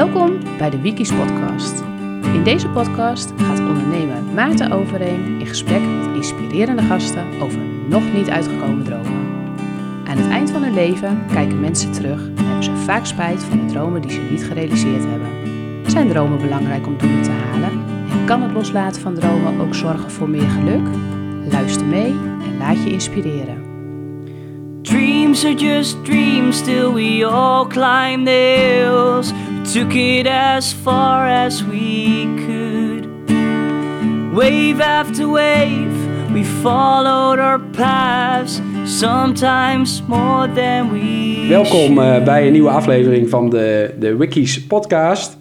Welkom bij de Wikis podcast. In deze podcast gaat ondernemer Maarten Overeem in gesprek met inspirerende gasten over nog niet uitgekomen dromen. Aan het eind van hun leven kijken mensen terug en hebben ze vaak spijt van de dromen die ze niet gerealiseerd hebben. Zijn dromen belangrijk om doelen te halen? En kan het loslaten van dromen ook zorgen voor meer geluk? Luister mee en laat je inspireren. Dreams are just dreams till we all climb the hills. Took it as far as we could. Wave after wave, we followed our paths. Sometimes more than we. Welkom uh, bij een nieuwe aflevering van de, de Wikis podcast.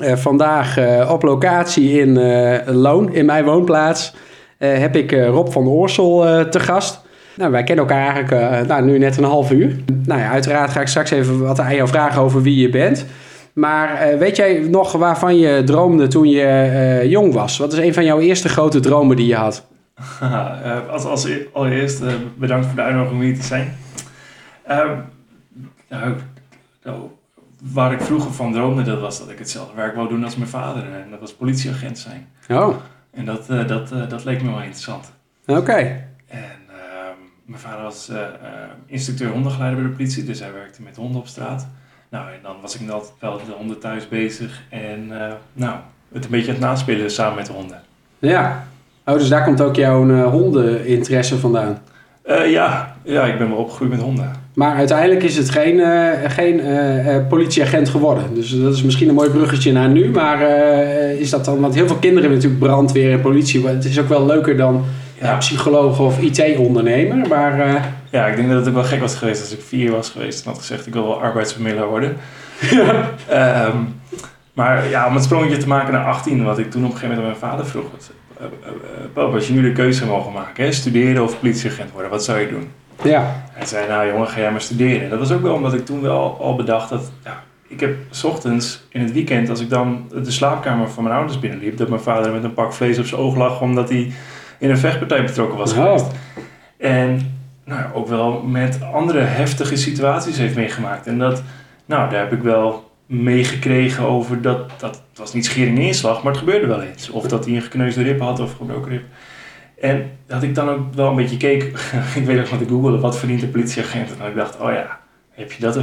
Uh, vandaag uh, op locatie in Loon, in mijn woonplaats, heb ik Rob van Oorsel te gast. Nou, wij kennen elkaar eigenlijk nou, nu net een half uur. Nou ja, uiteraard ga ik straks even wat aan jou vragen over wie je bent. Maar weet jij nog waarvan je droomde toen je jong was? Wat is een van jouw eerste grote dromen die je had? als, als allereerst bedankt voor de uitnodiging om hier te zijn. Ehm, nou, nou, waar ik vroeger van droomde, dat was dat ik hetzelfde werk wou doen als mijn vader. En dat was politieagent zijn. Oh. En dat, dat, dat leek me wel interessant. Oké. Okay. En uh, mijn vader was instructeur hondengeleider bij de politie, dus hij werkte met honden op straat. Nou, en dan was ik altijd wel de honden thuis bezig en nou, het een beetje aan het naspelen samen met de honden. Ja. Oh, dus daar komt ook jouw hondeninteresse vandaan? ja. ja, ik ben wel opgegroeid met honden. Maar uiteindelijk is het geen, geen politieagent geworden. Dus dat is misschien een mooi bruggetje naar nu. Maar is dat dan, want heel veel kinderen hebben natuurlijk brandweer en politie. Het is ook wel leuker dan ja. psycholoog of IT-ondernemer. Maar, ja, ik denk dat het ook wel gek was geweest als ik vier was geweest en had gezegd ik wil wel arbeidsbemiddelaar worden. um, maar ja, om het sprongetje te maken naar 18, wat ik toen op een gegeven moment aan mijn vader vroeg. Papa, als je nu de keuze mogen maken, hè, studeren of politieagent worden, wat zou je doen? Ja. Hij zei, nou jongen, ga jij maar studeren. En dat was ook wel omdat ik toen wel al bedacht dat... Ja, ik heb s ochtends in het weekend, als ik dan de slaapkamer van mijn ouders binnenliep... dat mijn vader met een pak vlees op zijn oog lag omdat hij in een vechtpartij betrokken was oh. geweest. En nou, ook wel met andere heftige situaties heeft meegemaakt. En dat, nou, daar heb ik wel meegekregen over dat, dat... Het was niet schering inslag, maar het gebeurde wel eens. Of dat hij een gekneusde rib had of gebroken rib. En dat ik dan ook wel een beetje keek, ik weet nog wat ik googelde, wat verdient een politieagent? En ik dacht, oh ja, heb je dat,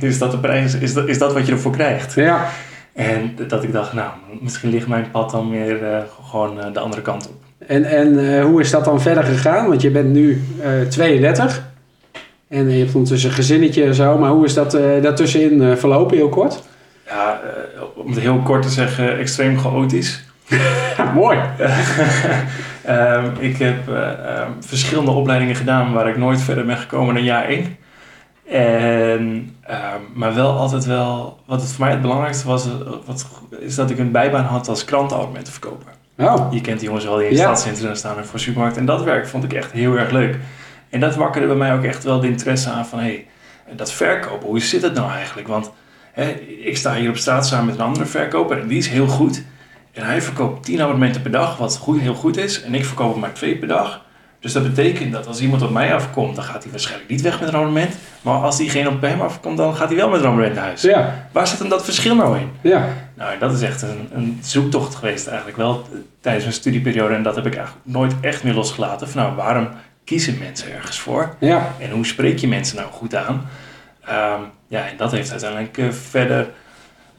is dat de prijs, is dat, is dat wat je ervoor krijgt? Ja. En dat ik dacht, nou, misschien ligt mijn pad dan weer uh, gewoon uh, de andere kant op. En, en uh, hoe is dat dan verder gegaan? Want je bent nu 32 en je hebt ondertussen een gezinnetje en zo, maar hoe is dat daartussenin verlopen, heel kort? Ja, om het heel kort te zeggen, extreem chaotisch. Mooi. um, ik heb uh, um, verschillende opleidingen gedaan waar ik nooit verder ben gekomen dan jaar 1. En, um, maar wel altijd wel, wat het voor mij het belangrijkste was, wat, is dat ik een bijbaan had als krantenabonnementenverkoper. Oh. Je kent die jongens wel die in het ja. stadscentrum staan en voor supermarkt. En dat werk vond ik echt heel erg leuk. En dat wakkerde bij mij ook echt wel de interesse aan van, hé, hey, dat verkopen, hoe zit het nou eigenlijk? Want hè, ik sta hier op straat samen met een andere verkoper en die is heel goed. En hij verkoopt 10 abonnementen per dag, wat goed, heel goed is. En ik verkoop er maar 2 per dag. Dus dat betekent dat als iemand op mij afkomt, dan gaat hij waarschijnlijk niet weg met een abonnement. Maar als diegene op hem afkomt, dan gaat hij wel met een abonnement naar huis. Ja. Waar zit dan dat verschil nou in? Ja. Nou, dat is echt een, een zoektocht geweest eigenlijk wel tijdens mijn studieperiode. En dat heb ik eigenlijk nooit echt meer losgelaten. Van nou, waarom kiezen mensen ergens voor? Ja. En hoe spreek je mensen nou goed aan? Um, ja, en dat heeft uiteindelijk uh, verder...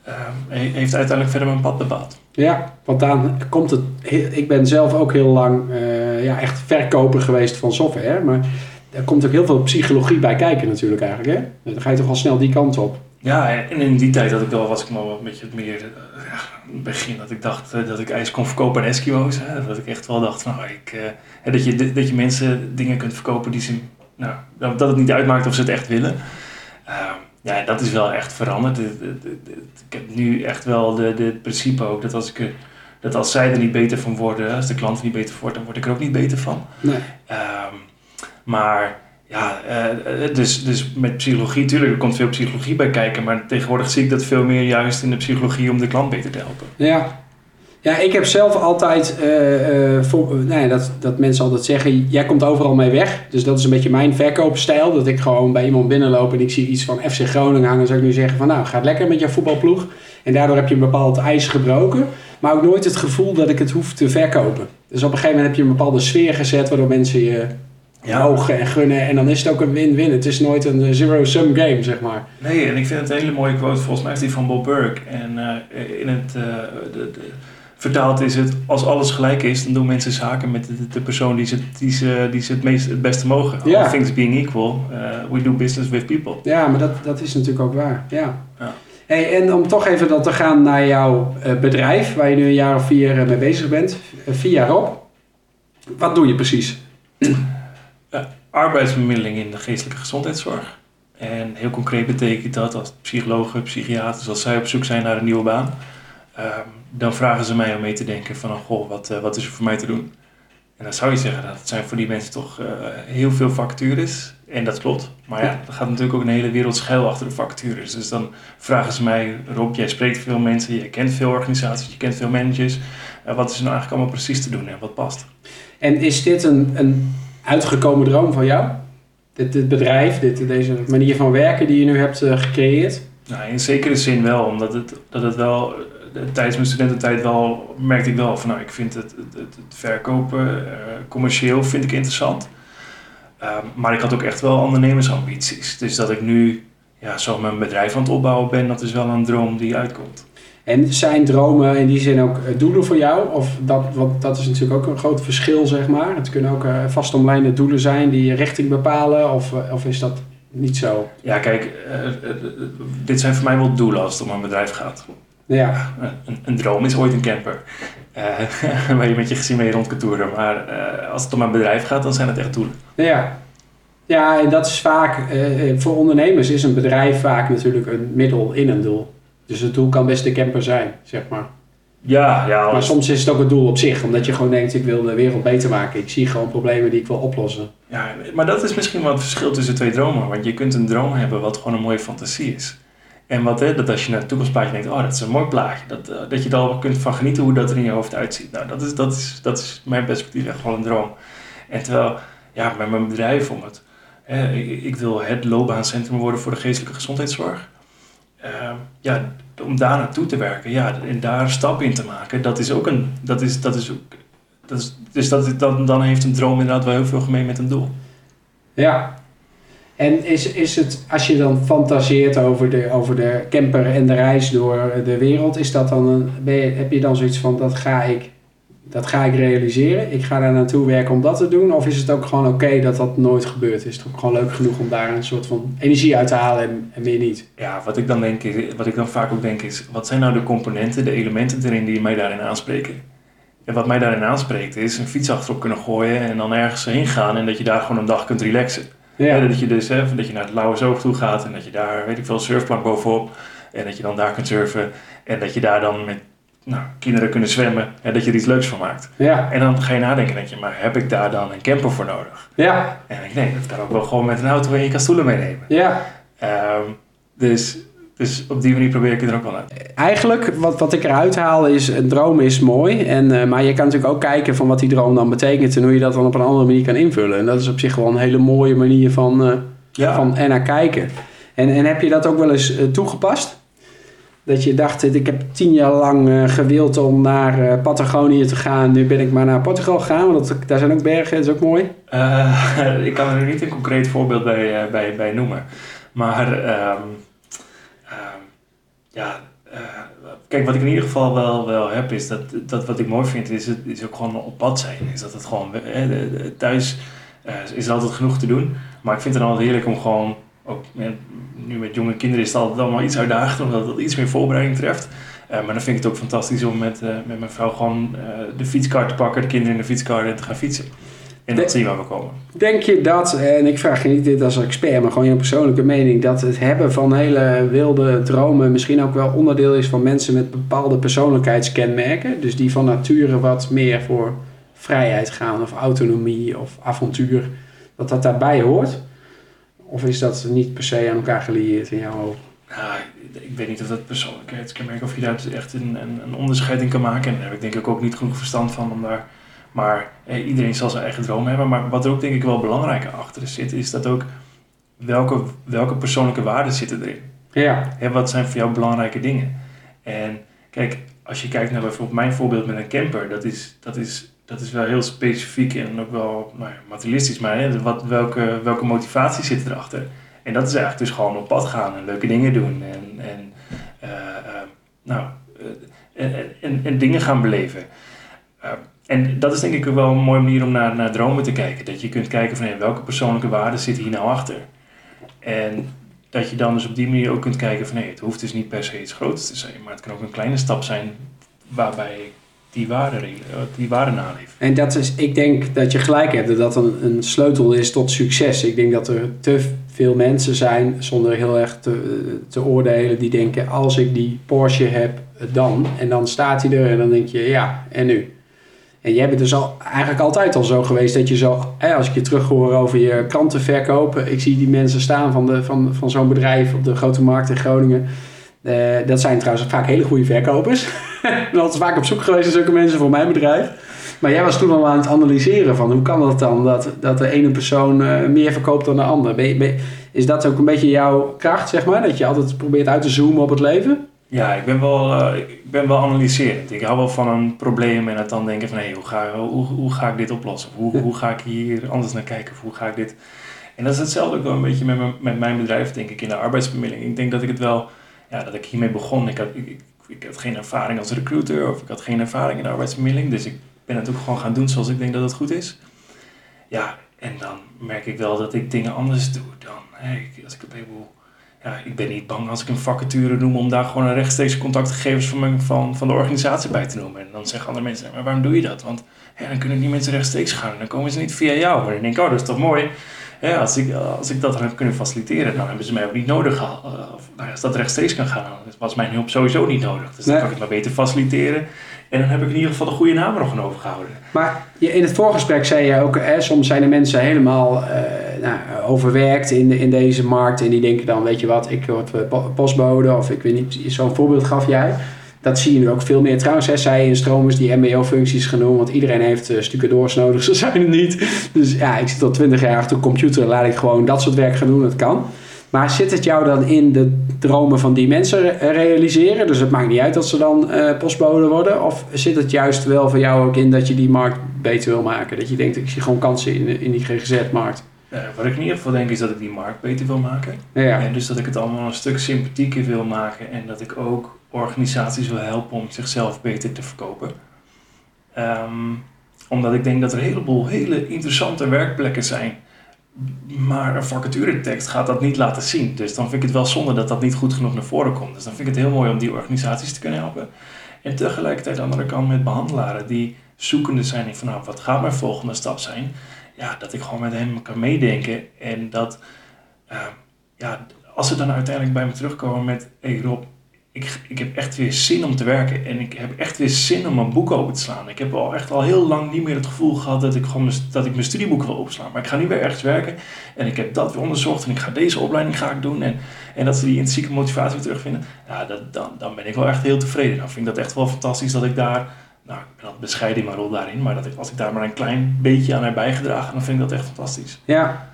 Um, heeft uiteindelijk verder mijn pad bepaald. Ja, want dan komt het. Ik ben zelf ook heel lang uh, ja, echt verkoper geweest van software. Maar er komt ook heel veel psychologie bij kijken, natuurlijk eigenlijk. Hè? Dan ga je toch al snel die kant op. Ja, en in die tijd had ik wel, was ik wel een beetje meer. Uh, ja, begin dat ik dacht uh, dat ik ijs kon verkopen aan Eskimo's. Hè? Dat ik echt wel dacht, nou, ik, dat, je, dat je mensen dingen kunt verkopen die ze. Nou, dat het niet uitmaakt of ze het echt willen. Ehm, ja, dat is wel echt veranderd. Ik heb nu echt wel de, de principe ook dat als, ik, dat als zij er niet beter van worden, als de klant er niet beter wordt, dan word ik er ook niet beter van. Nee. Um, maar ja, uh, dus, dus met psychologie, natuurlijk, er komt veel psychologie bij kijken, maar tegenwoordig zie ik dat veel meer juist in de psychologie om de klant beter te helpen. Ja, ja, ik heb zelf altijd, uh, voor, nou dat, dat mensen altijd zeggen, jij komt overal mee weg. Dus dat is een beetje mijn verkoopstijl. Dat ik gewoon bij iemand binnenloop en ik zie iets van FC Groningen hangen. Zou ik nu zeggen van, nou, gaat lekker met jouw voetbalploeg. En daardoor heb je een bepaald ijs gebroken. Maar ook nooit het gevoel dat ik het hoef te verkopen. Dus op een gegeven moment heb je een bepaalde sfeer gezet waardoor mensen je Ja. mogen en gunnen. En dan is het ook een win-win. Het is nooit een zero-sum game, zeg maar. Nee, en ik vind het een hele mooie quote. Volgens mij is die van Bob Burke. En eh, in het... eh, de, de, vertaald is het... Als alles gelijk is, dan doen mensen zaken met de, de persoon die ze, die ze, die ze het, meest, het beste mogen. Ja. All things being equal, eh, we do business with people. Ja, maar dat, dat is natuurlijk ook waar. Ja. Ja. Hey, en om toch even dan te gaan naar jouw bedrijf, waar je nu een jaar of vier mee bezig bent. Vier jaar op. Wat doe je precies? Arbeidsbemiddeling in de geestelijke gezondheidszorg. En heel concreet betekent dat als psychologen, psychiaters, als zij op zoek zijn naar een nieuwe baan, ehm, dan vragen ze mij om mee te denken van, oh, goh, wat, eh, wat is er voor mij te doen? En dan zou je zeggen, dat zijn voor die mensen toch eh, heel veel vacatures. En dat klopt. Maar ja, er gaat natuurlijk ook een hele wereld schuil achter de vacatures. Dus dan vragen ze mij, Rob, jij spreekt veel mensen, je kent veel organisaties, je kent veel managers. Eh, wat is er nou eigenlijk allemaal precies te doen en wat past? En is dit een, een uitgekomen droom van jou? Dit, dit bedrijf, dit, deze manier van werken die je nu hebt eh, gecreëerd? Nou, in zekere zin wel, omdat het, dat het wel, eh, tijdens mijn studententijd wel, merkte ik wel van nou, ik vind het, het, verkopen, eh, commercieel vind ik interessant. Ehm, maar ik had ook echt wel ondernemersambities. Dus dat ik nu ja, zo mijn bedrijf aan het opbouwen ben, dat is wel een droom die uitkomt. En zijn dromen in die zin ook eh, doelen voor jou? Of dat, want dat is natuurlijk ook een groot verschil, zeg maar. Het kunnen ook uh, vastomlijnde doelen zijn die je richting bepalen. Of, eh, of is dat niet zo? Ja, kijk, eh, eh, dit zijn voor mij wel doelen als het om een bedrijf gaat. Ja, Een, een droom is ooit een camper. eh, waar je met je gezin mee rond kan toeren. Maar eh, als het om een bedrijf gaat, dan zijn het echt doelen. ja. Ja, en dat is vaak, eh, eh, voor ondernemers is een bedrijf vaak natuurlijk een middel in een doel. Dus het doel kan best de camper zijn, zeg maar. Ja, ja. Maar soms is het ook het doel op zich, omdat je gewoon denkt, ik wil de wereld beter maken. Ik zie gewoon problemen die ik wil oplossen. Ja, maar dat is misschien wel het verschil tussen twee dromen. Want je kunt een droom hebben wat gewoon een mooie fantasie is. En wat, hè, dat als je naar het toekomstplaatje denkt, oh, dat is een mooi plaatje. Dat, eh, dat je er al kunt van genieten hoe dat er in je hoofd uitziet. Nou, dat is, dat is, dat is mijn perspectief echt wel een droom. En terwijl, ja, met mijn bedrijf om het... Hè, ik, ik wil het loopbaancentrum worden voor de geestelijke gezondheidszorg. Ehm, ja, om daar naartoe te werken, ja, en daar stap in te maken, dat is ook een... Dat is, dat is ook, dat is, dus dat, dan, dan heeft een droom inderdaad wel heel veel gemeen met een doel. Ja. En is, is het, als je dan fantaseert over de, over de camper en de reis door de wereld, is dat dan een, ben je, heb je dan zoiets van, dat ga ik, dat ga ik realiseren? Ik ga daar naartoe werken om dat te doen? Of is het ook gewoon oké dat dat nooit gebeurt? Is het ook gewoon leuk genoeg om daar een soort van energie uit te halen en, en meer niet? Ja, wat ik dan denk, is- wat ik dan vaak ook denk is, wat zijn nou de componenten, de elementen erin die mij daarin aanspreken? En wat mij daarin aanspreekt is een fiets achterop kunnen gooien en dan ergens heen gaan en dat je daar gewoon een dag kunt relaxen. Ja, Ja, dat je dus hè, dat je naar het Lauwe Zoog toe gaat en dat je daar, weet ik veel, surfplank bovenop en dat je dan daar kunt surfen en dat je daar dan met nou, kinderen kunnen zwemmen en dat je er iets leuks van maakt. ja, En dan ga je nadenken, denk je, maar heb ik daar dan een camper voor nodig? ja, En denk ik, nee, dat kan ook wel gewoon met een auto en je kan stoelen meenemen. ja. Ehm, dus, dus op die manier probeer ik het er ook wel uit. Eigenlijk, wat, wat ik eruit haal is, een droom is mooi. En, eh, maar je kan natuurlijk ook kijken van wat die droom dan betekent en hoe je dat dan op een andere manier kan invullen. En dat is op zich wel een hele mooie manier van, eh, Ja, van er naar kijken. En, en heb je dat ook wel eens eh, toegepast? Dat je dacht, ik heb tien jaar lang eh, gewild om naar eh, Patagonië te gaan. Nu ben ik maar naar Portugal gegaan, want daar zijn ook bergen, dat is ook mooi. Eh, ik kan er nu niet een concreet voorbeeld bij, eh, bij, bij noemen. Maar ehm, ehm, ja, eh, kijk, wat ik in ieder geval wel, wel heb, is dat, dat wat ik mooi vind, is, het, is ook gewoon op pad zijn. Is dat het gewoon, eh, thuis eh, is altijd genoeg te doen. Maar ik vind het dan altijd heerlijk om gewoon, ook met- nu met jonge kinderen is het altijd allemaal iets uitdagender, omdat het iets meer voorbereiding treft. Eh, maar dan vind ik het ook fantastisch om met, eh, met mijn vrouw gewoon eh, de fietskar te pakken, de kinderen in de fietskar en te gaan fietsen. En dat De- zie je waar we komen. Denk je dat, en ik vraag je niet dit als expert, maar gewoon je persoonlijke mening, dat het hebben van hele wilde dromen misschien ook wel onderdeel is van mensen met bepaalde persoonlijkheidskenmerken? Dus die van nature wat meer voor vrijheid gaan of autonomie of avontuur, dat dat daarbij hoort? Of is dat niet per se aan elkaar gelieerd in jouw hoofd? Ik weet niet of dat persoonlijkheidskenmerk, of je daar dus echt een, een, een onderscheid in kan maken. En daar heb ik denk ik ook niet genoeg verstand van om daar... Maar eh, iedereen zal zijn eigen droom hebben. Maar wat er ook denk ik wel belangrijk achter zit, is dat ook welke, welke persoonlijke waarden zitten erin. Ja, Hè, wat zijn voor jou belangrijke dingen? En kijk, als je kijkt naar bijvoorbeeld mijn voorbeeld met een camper, dat is, dat is, dat is wel heel specifiek en ook wel nou materialistisch, maar hè, wat, welke, welke motivatie zit erachter? En dat is eigenlijk dus gewoon op pad gaan en leuke dingen doen en, en, uh, uh, nou, uh, en, en, en, dingen gaan beleven. en dat is denk ik wel een mooie manier om naar, naar dromen te kijken. Dat je kunt kijken van hey, welke persoonlijke waarden zitten hier nou achter. En dat je dan dus op die manier ook kunt kijken van nee, het hoeft dus niet per se iets groots te zijn, maar het kan ook een kleine stap zijn waarbij die waarde, die waarde naleef. En dat is, ik denk dat je gelijk hebt, dat dat een, een sleutel is tot succes. Ik denk dat er te veel mensen zijn, zonder heel erg te, te oordelen, die denken als ik die Porsche heb, dan. En dan staat hij er en dan denk je ja, en nu? En jij bent dus al, eigenlijk altijd al zo geweest dat je zo, als ik je terug hoor over je klantenverkopen, ik zie die mensen staan van, de, van, van zo'n bedrijf op de grote markt in Groningen. Uh, dat zijn trouwens vaak hele goede verkopers. ben altijd vaak op zoek geweest naar zulke mensen voor mijn bedrijf. Maar jij was toen al aan het analyseren van hoe kan dat dan dat, dat de ene persoon uh, meer verkoopt dan de ander. Ben, ben, is dat ook een beetje jouw kracht, zeg maar? Dat je altijd probeert uit te zoomen op het leven? Ja, ik ben wel, uh, ik ben wel analyserend. Ik hou wel van een probleem en het dan denken van... hé, hey, hoe, ga, hoe, hoe ga ik dit oplossen? Hoe, hoe ga ik hier anders naar kijken? Of hoe ga ik dit... En dat is hetzelfde ook wel een beetje met, mijn, met mijn bedrijf, denk ik, in de arbeidsbemiddeling. Ik denk dat ik het wel... Ja, dat ik hiermee begon. Ik had, ik, ik had geen ervaring als recruiter of ik had geen ervaring in de arbeidsbemiddeling. Dus ik ben het ook gewoon gaan doen zoals ik denk dat het goed is. Ja, en dan merk ik wel dat ik dingen anders doe dan... Hey, als ik een ja, ik ben niet bang als ik een vacature noem om daar gewoon een rechtstreeks contactgegevens van, van, van de organisatie bij te noemen. En dan zeggen andere mensen, maar waarom doe je dat? Want dan kunnen die mensen rechtstreeks gaan. Dan komen ze niet via jou. Maar dan denk ik, oh, dat is toch mooi. Ja, als, ik, als ik dat heb kunnen faciliteren, dan hebben ze mij ook niet nodig gehad. Of, nou, als dat rechtstreeks kan gaan, dan was mijn hulp sowieso niet nodig. Dus dan kan ik het maar beter faciliteren. En dan heb ik in ieder geval de goede naam nog aan overgehouden. Maar in het voorgesprek zei je ook, hè, soms zijn de mensen helemaal uh, nou, overwerkt in, in deze markt. En die denken dan, weet je wat, ik word postbode of ik weet niet, zo'n voorbeeld gaf jij. Dat zie je nu ook veel meer. Trouwens, hè, zij in stromers die MBO-functies genoemd, want iedereen heeft uh, stucadoors nodig, ze zijn het niet. Dus ja, ik zit al twintig jaar achter een computer, laat ik gewoon dat soort werk gaan doen, dat kan. Maar zit het jou dan in de dromen van die mensen realiseren? Dus het maakt niet uit dat ze dan uh, postbode worden? Of zit het juist wel voor jou ook in dat je die markt beter wil maken? Dat je denkt, ik zie gewoon kansen in, in die GGZ-markt? Wat ik in ieder geval denk is dat ik die markt beter wil maken. Ja. En dus dat ik het allemaal een stuk sympathieker wil maken. En dat ik ook organisaties wil helpen om zichzelf beter te verkopen. Um, omdat ik denk dat er een heleboel hele interessante werkplekken zijn maar een vacaturetekst gaat dat niet laten zien. Dus dan vind ik het wel zonde dat dat niet goed genoeg naar voren komt. Dus dan vind ik het heel mooi om die organisaties te kunnen helpen. En tegelijkertijd aan de andere kant met behandelaren die zoekende zijn in van nou, wat gaat mijn volgende stap zijn? Ja, dat ik gewoon met hen kan meedenken. En dat, uh, ja, als ze dan uiteindelijk bij me terugkomen met, hey Rob, ik, ik heb echt weer zin om te werken en ik heb echt weer zin om mijn boek open te slaan. Ik heb al echt al heel lang niet meer het gevoel gehad dat ik, gewoon dat ik mijn studieboek wil opslaan. Maar ik ga nu weer ergens werken en ik heb dat weer onderzocht en ik ga deze opleiding ga ik doen. En, en dat ze die intrinsieke motivatie weer terugvinden. Ja, dat, dan, dan ben ik wel echt heel tevreden. Dan vind ik dat echt wel fantastisch dat ik daar, nou ik ben bescheiden in mijn rol daarin, maar dat ik, als ik daar maar een klein beetje aan heb bijgedragen, dan vind ik dat echt fantastisch. Ja,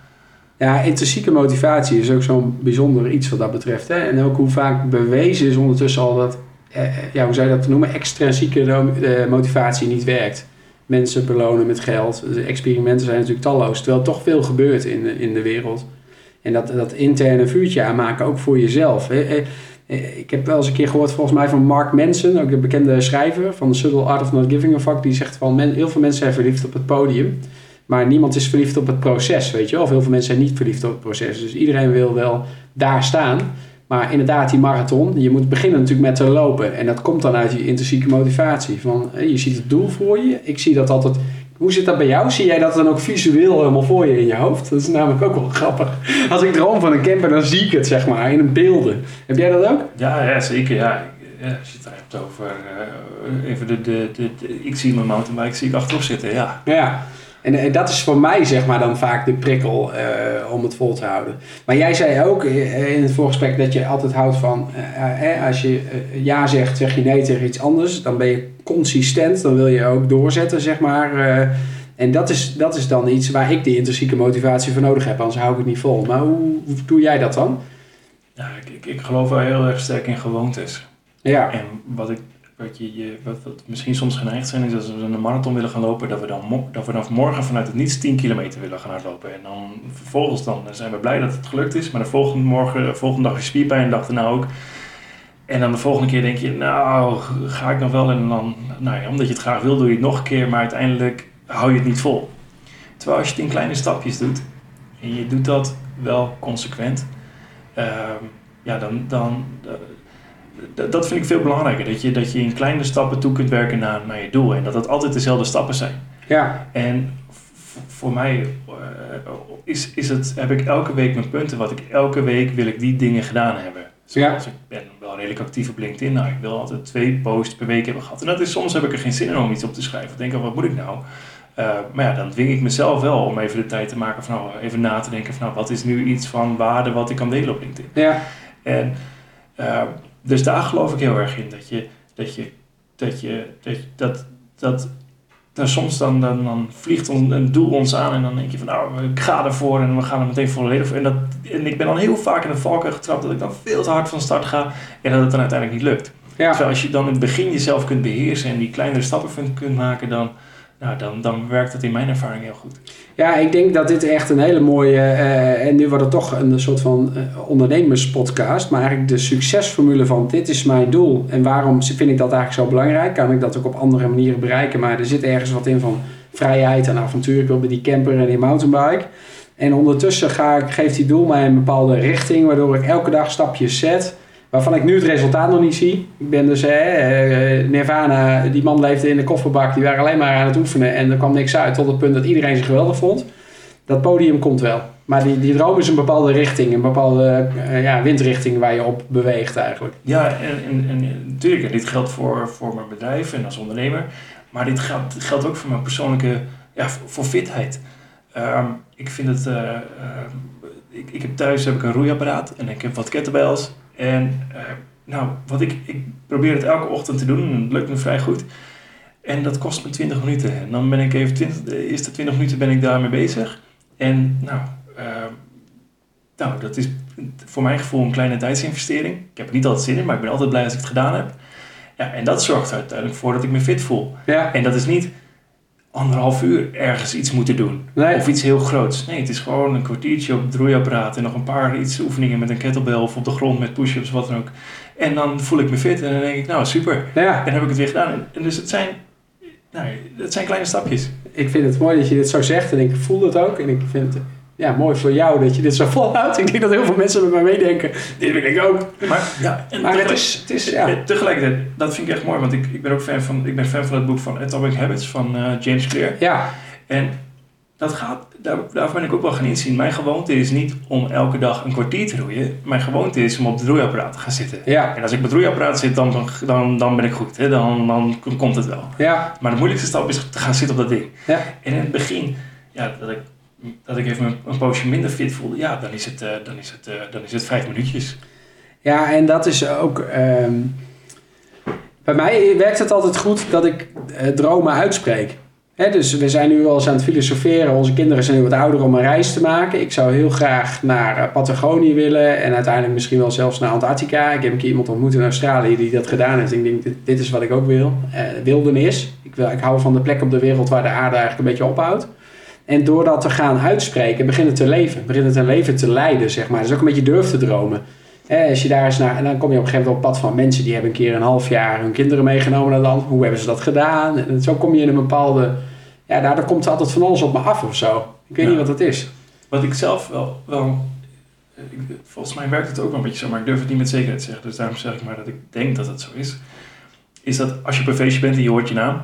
ja, intrinsieke motivatie is ook zo'n bijzonder iets wat dat betreft. Hè? En ook hoe vaak bewezen is ondertussen al dat, eh, eh ja, hoe zou je dat noemen, extrinsieke eh, motivatie niet werkt. Mensen belonen met geld. De experimenten zijn natuurlijk talloos, terwijl er toch veel gebeurt in de, in de wereld. En dat, dat interne vuurtje aanmaken, ook voor jezelf. Hè? Ik heb wel eens een keer gehoord, volgens mij, van Mark Manson, ook de bekende schrijver van The Subtle Art of Not Giving a Fuck. Die zegt van, heel veel mensen zijn verliefd op het podium. Maar niemand is verliefd op het proces, weet je wel. Of heel veel mensen zijn niet verliefd op het proces. Dus iedereen wil wel daar staan. Maar inderdaad, die marathon, je moet beginnen natuurlijk met te lopen. En dat komt dan uit die intrinsieke motivatie. Van, je ziet het doel voor je. Ik zie dat altijd... Hoe zit dat bij jou? Zie jij dat dan ook visueel helemaal voor je in je hoofd? Dat is namelijk ook wel grappig. Als ik droom van een camper, dan zie ik het, zeg maar, in een beelden. Heb jij dat ook? Ja, ja zeker. Ja. Ja, als je het hebt over uh, even de, de, de, de, ik zie mijn mountainbike zie ik achterop zitten, ja. Ja, en, en, dat is voor mij zeg maar dan vaak de prikkel uh, om het vol te houden. Maar jij zei ook eh, in het voorgesprek dat je altijd houdt van... Uh, als je ja zegt, zeg je nee tegen iets anders. Dan ben je consistent. Dan wil je ook doorzetten zeg maar. en dat is, dat is dan iets waar ik die intrinsieke motivatie voor nodig heb. Anders hou ik het niet vol. Maar hoe, hoe doe jij dat dan? Ja, ik, ik, ik geloof wel heel erg sterk in gewoontes. Ja. En wat, ik, wat, je, je, wat, misschien soms geneigd zijn, is als we een marathon willen gaan lopen, dat we dan dat we dan morgen vanuit het niets 10 kilometer willen gaan hardlopen. En dan vervolgens dan zijn we blij dat het gelukt is, maar de volgende, morgen, de volgende dag is spierpijn de dag daarna ook. En dan de volgende keer denk je, nou, ga ik nog wel? En dan, nou ja, omdat je het graag wil, doe je het nog een keer, maar uiteindelijk hou je het niet vol. Terwijl als je het in kleine stapjes doet, en je doet dat wel consequent, ehm, ja, dan, dan, dat vind ik veel belangrijker. Dat je, dat je in kleine stappen toe kunt werken naar, naar je doel. En dat het altijd dezelfde stappen zijn. Ja. En voor mij eh, is, is het, heb ik elke week mijn punten. Wat ik elke week wil ik die dingen gedaan hebben. Zoals ik ben wel redelijk actief op LinkedIn. Nou, ik wil altijd twee posts per week hebben gehad. En dat is, soms heb ik er geen zin in om iets op te schrijven. Ik denk, oh, wat moet ik nou? Uh, maar ja, dan dwing ik mezelf wel om even de tijd te maken van nou, even na te denken van nou, wat is nu iets van waarde wat ik kan delen op LinkedIn. Ja. En uh, dus daar geloof ik heel erg in. Dat je, dat je, dat je, dat, dat, dat, soms dan, dan, dan vliegt een, een doel ons aan en dan denk je van nou, ik ga ervoor en we gaan er meteen volledig voor. En, dat, en ik ben dan heel vaak in de valkuil getrapt dat ik dan veel te hard van start ga en dat het dan uiteindelijk niet lukt. Ja. Terwijl als je dan in het begin jezelf kunt beheersen en die kleinere stappen kunt maken, dan, nou, dan, dan werkt het in mijn ervaring heel goed. Ja, ik denk dat dit echt een hele mooie, uh, en nu wordt het toch een soort van uh, ondernemerspodcast, maar eigenlijk de succesformule van dit is mijn doel en waarom vind ik dat eigenlijk zo belangrijk? Kan ik dat ook op andere manieren bereiken? Maar er zit ergens wat in van vrijheid en avontuur. Ik wil bij die camper en die mountainbike. En ondertussen ga ik, geeft die doel mij een bepaalde richting, waardoor ik elke dag stapjes zet waarvan ik nu het resultaat nog niet zie. Ik ben dus, eh, Nirvana, die man leefde in de kofferbak, die waren alleen maar aan het oefenen en er kwam niks uit tot het punt dat iedereen zich geweldig vond. Dat podium komt wel. Maar die, die droom is een bepaalde richting, een bepaalde uh, ja, windrichting waar je op beweegt eigenlijk. Ja, en, en, en natuurlijk, dit geldt voor, voor mijn bedrijf en als ondernemer, maar dit geldt, geldt ook voor mijn persoonlijke, ja, voor fitheid. Um, ik vind het, uh, uh, ik, ik heb thuis heb ik een roeiapparaat en ik heb wat kettlebells en uh, nou, wat ik, ik probeer het elke ochtend te doen en het lukt me vrij goed. En dat kost me 20 minuten. En dan ben ik even 20, de eerste 20 minuten ben ik daarmee bezig. En nou, uh, nou, dat is voor mijn gevoel een kleine tijdsinvestering. Ik heb er niet altijd zin in, maar ik ben altijd blij als ik het gedaan heb. Ja, en dat zorgt er uiteindelijk voor dat ik me fit voel. Ja. En dat is niet anderhalf uur ergens iets moeten doen. Nee. Of iets heel groots. Nee, het is gewoon een kwartiertje op het roeiapparaat en nog een paar iets oefeningen met een kettlebell of op de grond met push-ups, wat dan ook. En dan voel ik me fit en dan denk ik, nou super. Ja. En dan heb ik het weer gedaan. En dus het zijn, nou, het zijn kleine stapjes. Ik vind het mooi dat je dit zo zegt en ik voel dat ook. En ik vind het ja, mooi voor jou dat je dit zo volhoudt. Ik denk dat heel veel mensen met mij meedenken. Dit wil ik ook. Maar, ja, maar het is, het is ja. tegelijkertijd, dat vind ik echt mooi. Want ik, ik ben ook fan van, ik ben fan van het boek van Atomic Habits van uh, James Clear. Ja. En dat gaat, daar, daar ben ik ook wel gaan inzien. Mijn gewoonte is niet om elke dag een kwartier te roeien. Mijn gewoonte is om op het roeiapparaat te gaan zitten. Ja. En als ik op het roeiapparaat zit, dan, dan, dan ben ik goed. Hè? Dan, dan komt het wel. Ja. Maar de moeilijkste stap is te gaan zitten op dat ding. Ja. En in het begin, ja, dat ik dat ik even een poosje minder fit voelde, ja, dan is het, uh, dan is het, uh, dan is het vijf minuutjes. Ja, en dat is ook. Um, bij mij werkt het altijd goed dat ik uh, dromen uitspreek. Dus we zijn nu wel eens aan het filosoferen. Onze kinderen zijn nu wat ouder om een reis te maken. Ik zou heel graag naar Patagonië willen en uiteindelijk misschien wel zelfs naar Antarctica. Ik heb een keer iemand ontmoet in Australië die dat gedaan heeft. Ik denk, dit, dit is wat ik ook wil. wildernis. Ik, wil, ik hou van de plek op de wereld waar de aarde eigenlijk een beetje ophoudt. En door dat te gaan uitspreken, begint het te leven. Begint het een leven te leiden, zeg maar. Dus ook een beetje durf te dromen. Eh, als je daar eens naar, en dan kom je op een gegeven moment op pad van mensen die hebben een keer een half jaar hun kinderen meegenomen naar land. Hoe hebben ze dat gedaan? En zo kom je in een bepaalde. Ja, daardoor komt er altijd van alles op me af of zo. Ik weet ja. niet wat dat is. Wat ik zelf wel. wel ik, volgens mij werkt het ook wel een beetje zo, maar ik durf het niet met zekerheid te zeggen. Dus daarom zeg ik maar dat ik denk dat het zo is. Is dat als je op een feestje bent en je hoort je naam,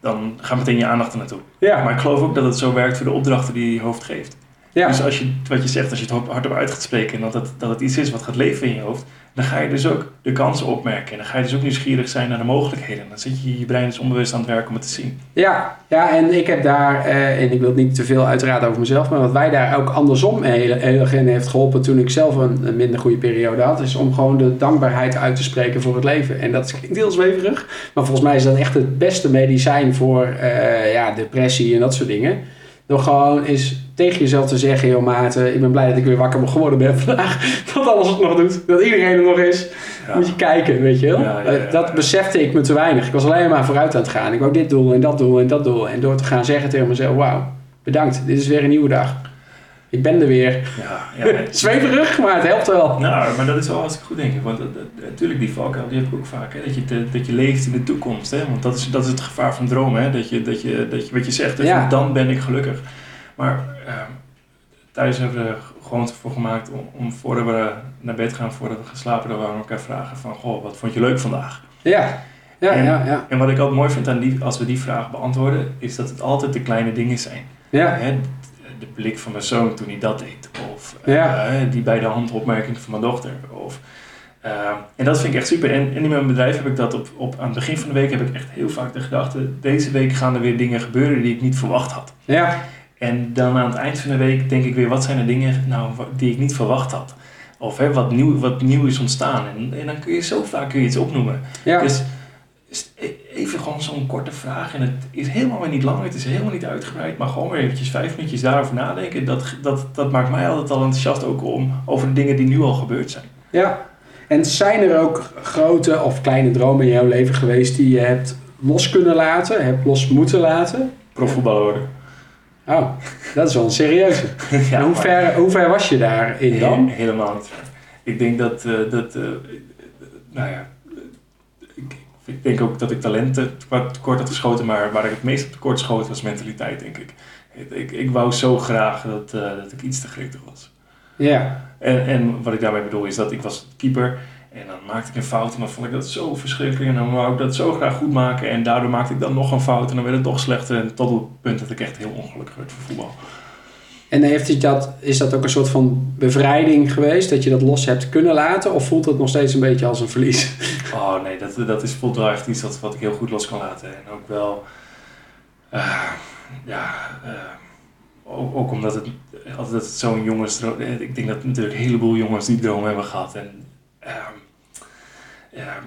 dan gaat meteen je aandacht er naartoe. Ja. Maar ik geloof ook dat het zo werkt voor de opdrachten die je hoofd geeft. Ja. Dus als je, wat je zegt, als je het hardop uit gaat spreken en dat het, dat het iets is wat gaat leven in je hoofd, dan ga je dus ook de kansen opmerken. En dan ga je dus ook nieuwsgierig zijn naar de mogelijkheden. Dan zit je je brein dus onbewust aan het werken om het te zien. Ja, ja en ik heb daar, eh, en ik wil het niet te veel uiteraard over mezelf, maar wat wij daar ook andersom heel, heel erg in heeft geholpen toen ik zelf een, een, minder goede periode had, is om gewoon de dankbaarheid uit te spreken voor het leven. En dat klinkt heel zweverig, maar volgens mij is dat echt het beste medicijn voor uh, ja, depressie en dat soort dingen. Door gewoon eens tegen jezelf te zeggen, joh Maarten, ik ben blij dat ik weer wakker geworden ben vandaag. Dat alles het nog doet, dat iedereen er nog is. Ja. Moet je kijken, weet je wel. Ja, ja, ja, Eh, dat besefte ik me te weinig. Ik was alleen maar vooruit aan het gaan. Ik wou dit doel en dat doel en dat doel. En door te gaan zeggen tegen mezelf, wauw, bedankt, dit is weer een nieuwe dag. Ik ben er weer. Ja, ja. Zweverig, maar het helpt wel. Nou, maar dat is wel hartstikke goed, denk ik. Want dat- dat- natuurlijk, die valkuil, die heb ik ook vaak. Hè? Dat, je te- dat je leeft in de toekomst. Hè? Want dat is, dat is het gevaar van dromen. Hè? Dat, je, dat, je, dat je, wat je zegt, Ja. dan ben ik gelukkig. Maar thuis hebben we er gewoon voor gemaakt om, om voordat we naar bed gaan, voordat we gaan slapen, dat we aan elkaar vragen van, goh, wat vond je leuk vandaag? Ja, ja, En- ja, ja. En wat ik altijd mooi vind aan die, als we die vraag beantwoorden, is dat het altijd de kleine dingen zijn. Ja, Hè, de blik van mijn zoon toen hij dat deed. Of Ja. eh, die bij de hand opmerking van mijn dochter. Of, eh, en dat vind ik echt super. En, en in mijn bedrijf heb ik dat op, op, aan het begin van de week heb ik echt heel vaak de gedachte, deze week gaan er weer dingen gebeuren die ik niet verwacht had. ja, En dan aan het eind van de week denk ik weer, wat zijn de dingen nou, die ik niet verwacht had? Of hè, wat, nieuw, wat nieuw is ontstaan. En, en dan kun je zo vaak kun je iets opnoemen. ja. Dus e- even gewoon zo'n korte vraag. En het is helemaal niet lang, het is helemaal niet uitgebreid. Maar gewoon weer eventjes vijf minuutjes daarover nadenken. Dat, dat, dat maakt mij altijd al enthousiast ook om over de dingen die nu al gebeurd zijn. Ja, en zijn er ook grote of kleine dromen in jouw leven geweest die je hebt los kunnen laten, hebt los moeten laten? Profvoetballer worden. Oh, dat is wel een serieuze. Ja, hoe, maar- ver, hoe ver was je daarin dan? He- helemaal niet ver. Ik denk dat, eh, dat eh, nou ja, ik, ik denk ook dat ik talenten tekort had geschoten, maar waar ik het meest op tekort schoot was mentaliteit, denk ik. Ik, ik, ik wou zo graag dat, eh, dat ik iets te gretig was. Ja, En, en wat ik daarmee bedoel is dat ik was keeper en dan maakte ik een fout en dan vond ik dat zo verschrikkelijk en dan wou ik dat zo graag goed maken en daardoor maakte ik dan nog een fout en dan werd het toch slechter en tot op het punt dat ik echt heel ongelukkig werd voor voetbal. en heeft het dat, is dat ook een soort van bevrijding geweest, dat je dat los hebt kunnen laten? Of voelt het nog steeds een beetje als een verlies? Oh nee, dat, dat is voelt wel echt iets wat, wat ik heel goed los kan laten. En ook wel, eh, ja, eh, ook, ook omdat het altijd zo'n jongensdroom, eh, ik denk dat natuurlijk een heleboel jongens die droom hebben gehad. En, ja,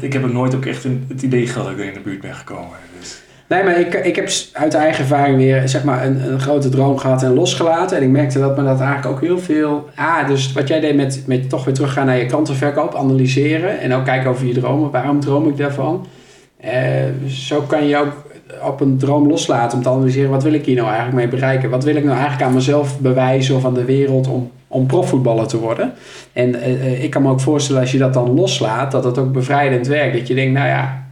ik, heb ook nooit ook echt het idee gehad dat ik er in de buurt ben gekomen. Dus, Nee, maar ik, ik heb uit eigen ervaring weer zeg maar, een, een grote droom gehad en losgelaten. En ik merkte dat me dat eigenlijk ook heel veel... Ah, dus wat jij deed met, met toch weer teruggaan naar je klantenverkoop, analyseren. En ook kijken over je dromen. Waarom droom ik daarvan? Eh, zo kan je ook op een droom loslaten om te analyseren. Wat wil ik hier nou eigenlijk mee bereiken? Wat wil ik nou eigenlijk aan mezelf bewijzen of aan de wereld om, om profvoetballer te worden? En eh, eh, ik kan me ook voorstellen als je dat dan loslaat, dat het ook bevrijdend werkt. Dat je denkt, nou ja,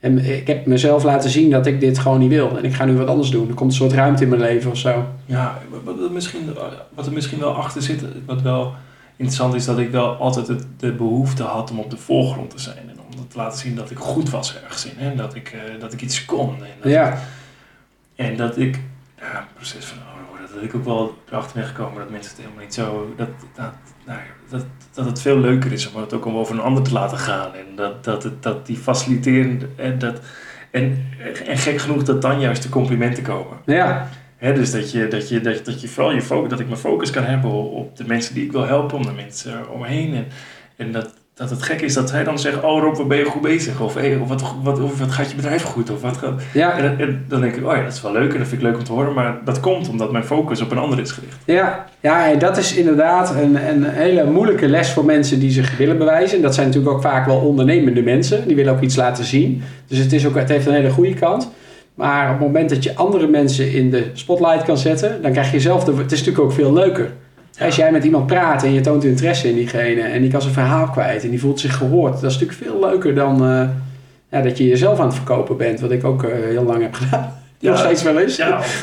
en ik heb mezelf laten zien dat ik dit gewoon niet wil. En ik ga nu wat anders doen. Er komt een soort ruimte in mijn leven of zo. ja, wat, er misschien, wat er misschien wel achter zit, wat wel interessant is, dat ik wel altijd de behoefte had om op de voorgrond te zijn. En om te laten zien dat ik goed was ergens in. En dat ik, eh, dat ik iets kon. En dat Ja, En dat ik, ja, proces van dat ik ook wel erachter ben gekomen dat mensen het helemaal niet zo, dat, dat, nou dat, dat het veel leuker is om het ook om over een ander te laten gaan. En dat, dat, het, dat die faciliterende, en, dat, en, en gek genoeg dat dan juist de complimenten komen. ja, Hè, dus dat je, dat, je, dat, dat je vooral je focus, dat ik mijn focus kan hebben op, op de mensen die ik wil helpen, om de mensen om me heen. En, en dat, dat het gek is dat zij dan zeggen, oh Rob, wat ben je goed bezig? Of, hey, of, wat, wat, of wat gaat je bedrijf goed? Of wat gaat... ja, En, en dan denk ik, oh ja, dat is wel leuk en dat vind ik leuk om te horen, maar dat komt omdat mijn focus op een ander is gericht. ja. Ja, en dat is inderdaad een, een hele moeilijke les voor mensen die zich willen bewijzen. En dat zijn natuurlijk ook vaak wel ondernemende mensen. Die willen ook iets laten zien. Dus het, is ook, het heeft een hele goede kant. Maar op het moment dat je andere mensen in de spotlight kan zetten, dan krijg je zelf de. Het is natuurlijk ook veel leuker. Als jij met iemand praat en je toont interesse in diegene en die kan zijn verhaal kwijt en die voelt zich gehoord, dat is natuurlijk veel leuker dan eh, ja, dat je jezelf aan het verkopen bent, wat ik ook eh, heel lang heb gedaan. Ja. Nog steeds wel eens. Ja, of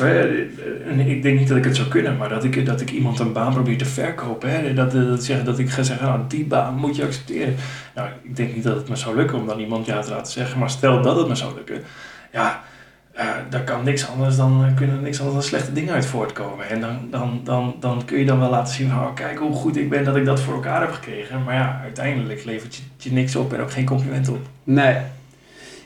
en ik denk niet dat ik het zou kunnen, maar dat ik, dat ik iemand een baan probeer te verkopen. Hè, dat, dat, zeggen, dat ik ga zeggen, nou die baan moet je accepteren. Nou, ik denk niet dat het me zou lukken om dan iemand ja te laten zeggen, maar stel dat het me zou lukken, ja, eh, daar kan niks anders dan, eh, kunnen niks anders dan slechte dingen uit voortkomen. En dan, dan, dan, dan kun je dan wel laten zien, van, oh, kijk hoe goed ik ben dat ik dat voor elkaar heb gekregen. Maar ja, uiteindelijk levert je, je niks op en ook geen compliment op. Nee.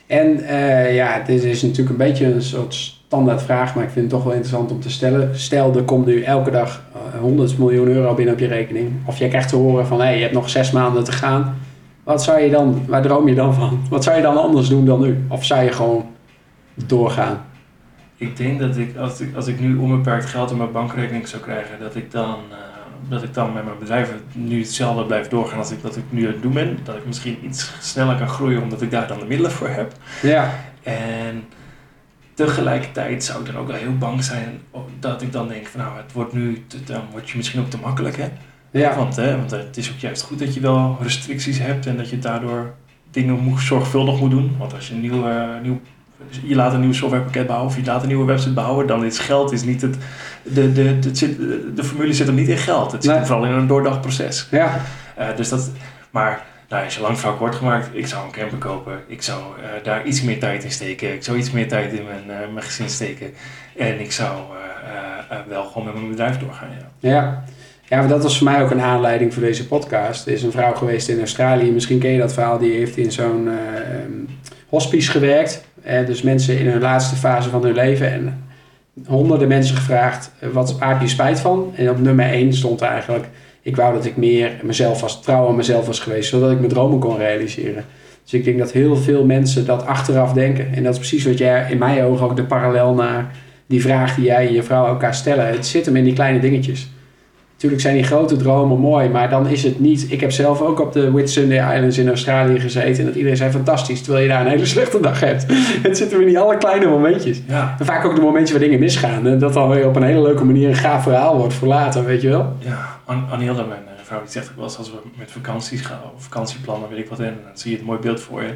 En eh, ja, dit is natuurlijk een beetje een soort standaard vraag, maar ik vind het toch wel interessant om te stellen. Stel, er komt nu elke dag eh, 100 miljoen euro binnen op je rekening. Of jij krijgt te horen van, hé, hey, je hebt nog zes maanden te gaan. Wat zou je dan, waar droom je dan van? Wat zou je dan anders doen dan nu? Of zou je gewoon doorgaan? Ik denk dat ik als, ik, als ik nu onbeperkt geld op mijn bankrekening zou krijgen, dat ik dan, uh, dat ik dan met mijn bedrijf nu hetzelfde blijf doorgaan als ik, dat ik nu aan het doen ben. Dat ik misschien iets sneller kan groeien omdat ik daar dan de middelen voor heb. Ja. En tegelijkertijd zou ik dan ook wel heel bang zijn dat ik dan denk van nou, het wordt nu, te, dan word je misschien ook te makkelijk hè. Ja. Want, hè, want het is ook juist goed dat je wel restricties hebt en dat je daardoor dingen moet, zorgvuldig moet doen. Want als je een nieuw, uh, nieuw je laat een nieuw softwarepakket bouwen of je laat een nieuwe website bouwen, dan is geld is niet het. De, de, de, de, de formule zit hem niet in geld. Het zit Nee. vooral in een doordacht proces. Ja. Uh, dus dat, maar nou, als je lang verhaal kort gemaakt, ik zou een camper kopen. Ik zou uh, daar iets meer tijd in steken. Ik zou iets meer tijd in mijn, uh, mijn gezin steken. En ik zou wel gewoon met mijn bedrijf doorgaan. Ja. Ja. Ja, maar dat was voor mij ook een aanleiding voor deze podcast. Er is een vrouw geweest in Australië, misschien ken je dat verhaal, die heeft in zo'n uh, hospice gewerkt. Uh, dus mensen in hun laatste fase van hun leven. En honderden mensen gevraagd, uh, wat heb je spijt van? En op nummer 1 stond eigenlijk, ik wou dat ik meer mezelf was, trouw aan mezelf was geweest, zodat ik mijn dromen kon realiseren. Dus ik denk dat heel veel mensen dat achteraf denken. En dat is precies wat jij in mijn ogen ook de parallel naar die vraag die jij en je vrouw elkaar stellen. Het zit hem in die kleine dingetjes. Natuurlijk zijn die grote dromen mooi, maar dan is het niet... Ik heb zelf ook op de Whitsunday Islands in Australië gezeten... en dat iedereen zei fantastisch, terwijl je daar een hele slechte dag hebt. Het zit hem in die alle kleine momentjes. Ja. En vaak ook de momentjes waar dingen misgaan. En dat dan weer op een hele leuke manier een gaaf verhaal wordt voor later, weet je wel? Ja, An Anilda, mijn uh, vrouw, die zegt ook wel eens als we met vakanties gaan... of vakantieplannen, weet ik wat in... dan zie je het mooi beeld voor je.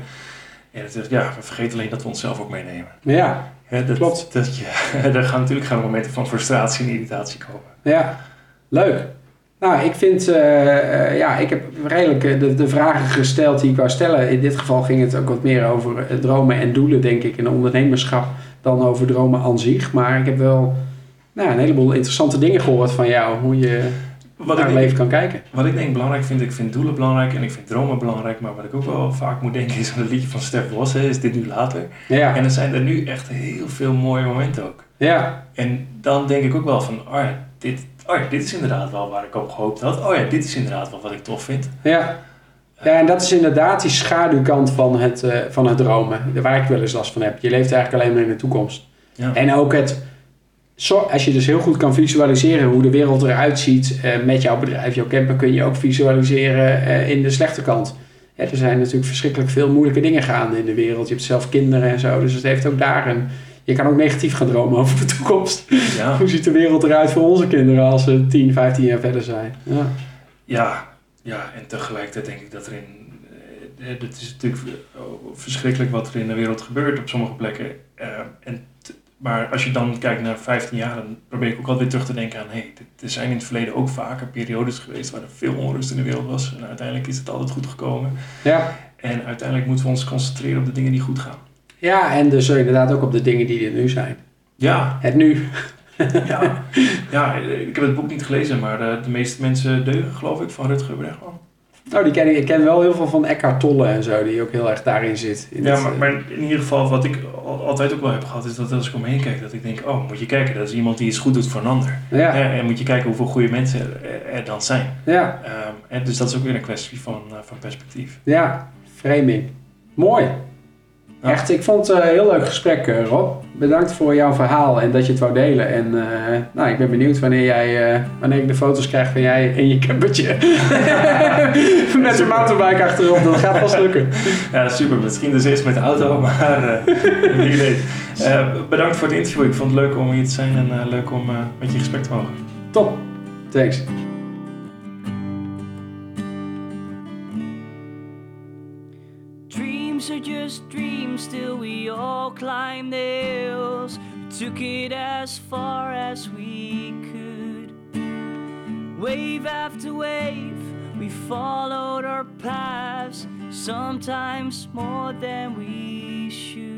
En het is, ja, we vergeten alleen dat we onszelf ook meenemen. Ja, ja dat, klopt. Dat je, er gaan natuurlijk gaan momenten van frustratie en irritatie komen. Ja, leuk. Nou, ik vind, uh, uh, ja, ik heb redelijk uh, de, de, vragen gesteld die ik wou stellen. In dit geval ging het ook wat meer over dromen en doelen, denk ik, en ondernemerschap, dan over dromen aan zich. Maar ik heb wel nou, een heleboel interessante dingen gehoord van jou, hoe je wat naar het leven kan kijken. Wat ik denk belangrijk vind, ik vind doelen belangrijk en ik vind dromen belangrijk. Maar wat ik ook wel vaak moet denken is aan het liedje van Stef Bos, is dit nu later. Ja. En er zijn er nu echt heel veel mooie momenten ook. Ja. En dan denk ik ook wel van, ja, dit, oh ja, dit is inderdaad wel waar ik op gehoopt had. Oh ja, dit is inderdaad wel wat ik tof vind. Ja. Ja, en dat is inderdaad die schaduwkant van het, uh, van het dromen, waar ik wel eens last van heb. Je leeft eigenlijk alleen maar in de toekomst. Ja. En ook het, als je dus heel goed kan visualiseren hoe de wereld eruit ziet uh, met jouw bedrijf, jouw camper, kun je ook visualiseren uh, in de slechte kant. Ja, er zijn natuurlijk verschrikkelijk veel moeilijke dingen gaande in de wereld. Je hebt zelf kinderen en zo, dus het heeft ook daar een... Je kan ook negatief gaan dromen over de toekomst. Ja. Hoe ziet de wereld eruit voor onze kinderen als ze 10, 15 jaar verder zijn? Ja, ja, ja en tegelijkertijd denk ik dat er in... Het is natuurlijk verschrikkelijk wat er in de wereld gebeurt op sommige plekken. Uh, en maar als je dan kijkt naar 15 jaar, dan probeer ik ook altijd weer terug te denken aan... Hey, er zijn in het verleden ook vaker periodes geweest waar er veel onrust in de wereld was. En uiteindelijk is het altijd goed gekomen. Ja. En uiteindelijk moeten we ons concentreren op de dingen die goed gaan. Ja, en dus inderdaad ook op de dingen die er nu zijn. Ja. Het nu. ja. ja, ik heb het boek niet gelezen, maar de, de meeste mensen deugen, geloof ik, van Rutger Bregman. Nou, die ken ik. Ik ken wel heel veel van Eckhart Tolle en zo, die ook heel erg daarin zit. In ja, maar, maar, in ieder geval, wat ik altijd ook wel heb gehad, is dat als ik omheen kijk, dat ik denk, oh, moet je kijken, dat is iemand die iets goed doet voor een ander. Ja. En, en moet je kijken hoeveel goede mensen er, er dan zijn. Ja. Um, en dus dat is ook weer een kwestie van, uh, van perspectief. Ja, framing. Mooi. Ja. Echt, ik vond het een heel leuk gesprek, uh, Rob. Bedankt voor jouw verhaal en dat je het wou delen. En uh, nou, ik ben benieuwd wanneer, jij, uh, wanneer ik de foto's krijg van jij in je campertje. met een mountainbike achterop, dat gaat vast lukken. Ja, super. Misschien dus eerst met de auto, maar wie weet. bedankt voor het interview. Ik vond het leuk om hier te zijn en leuk om met je gesprek te mogen. Top. Thanks. Dreams are just dreams, all climb the hills. We took it as far as we could. Wave after wave, we followed our paths, sometimes more than we should.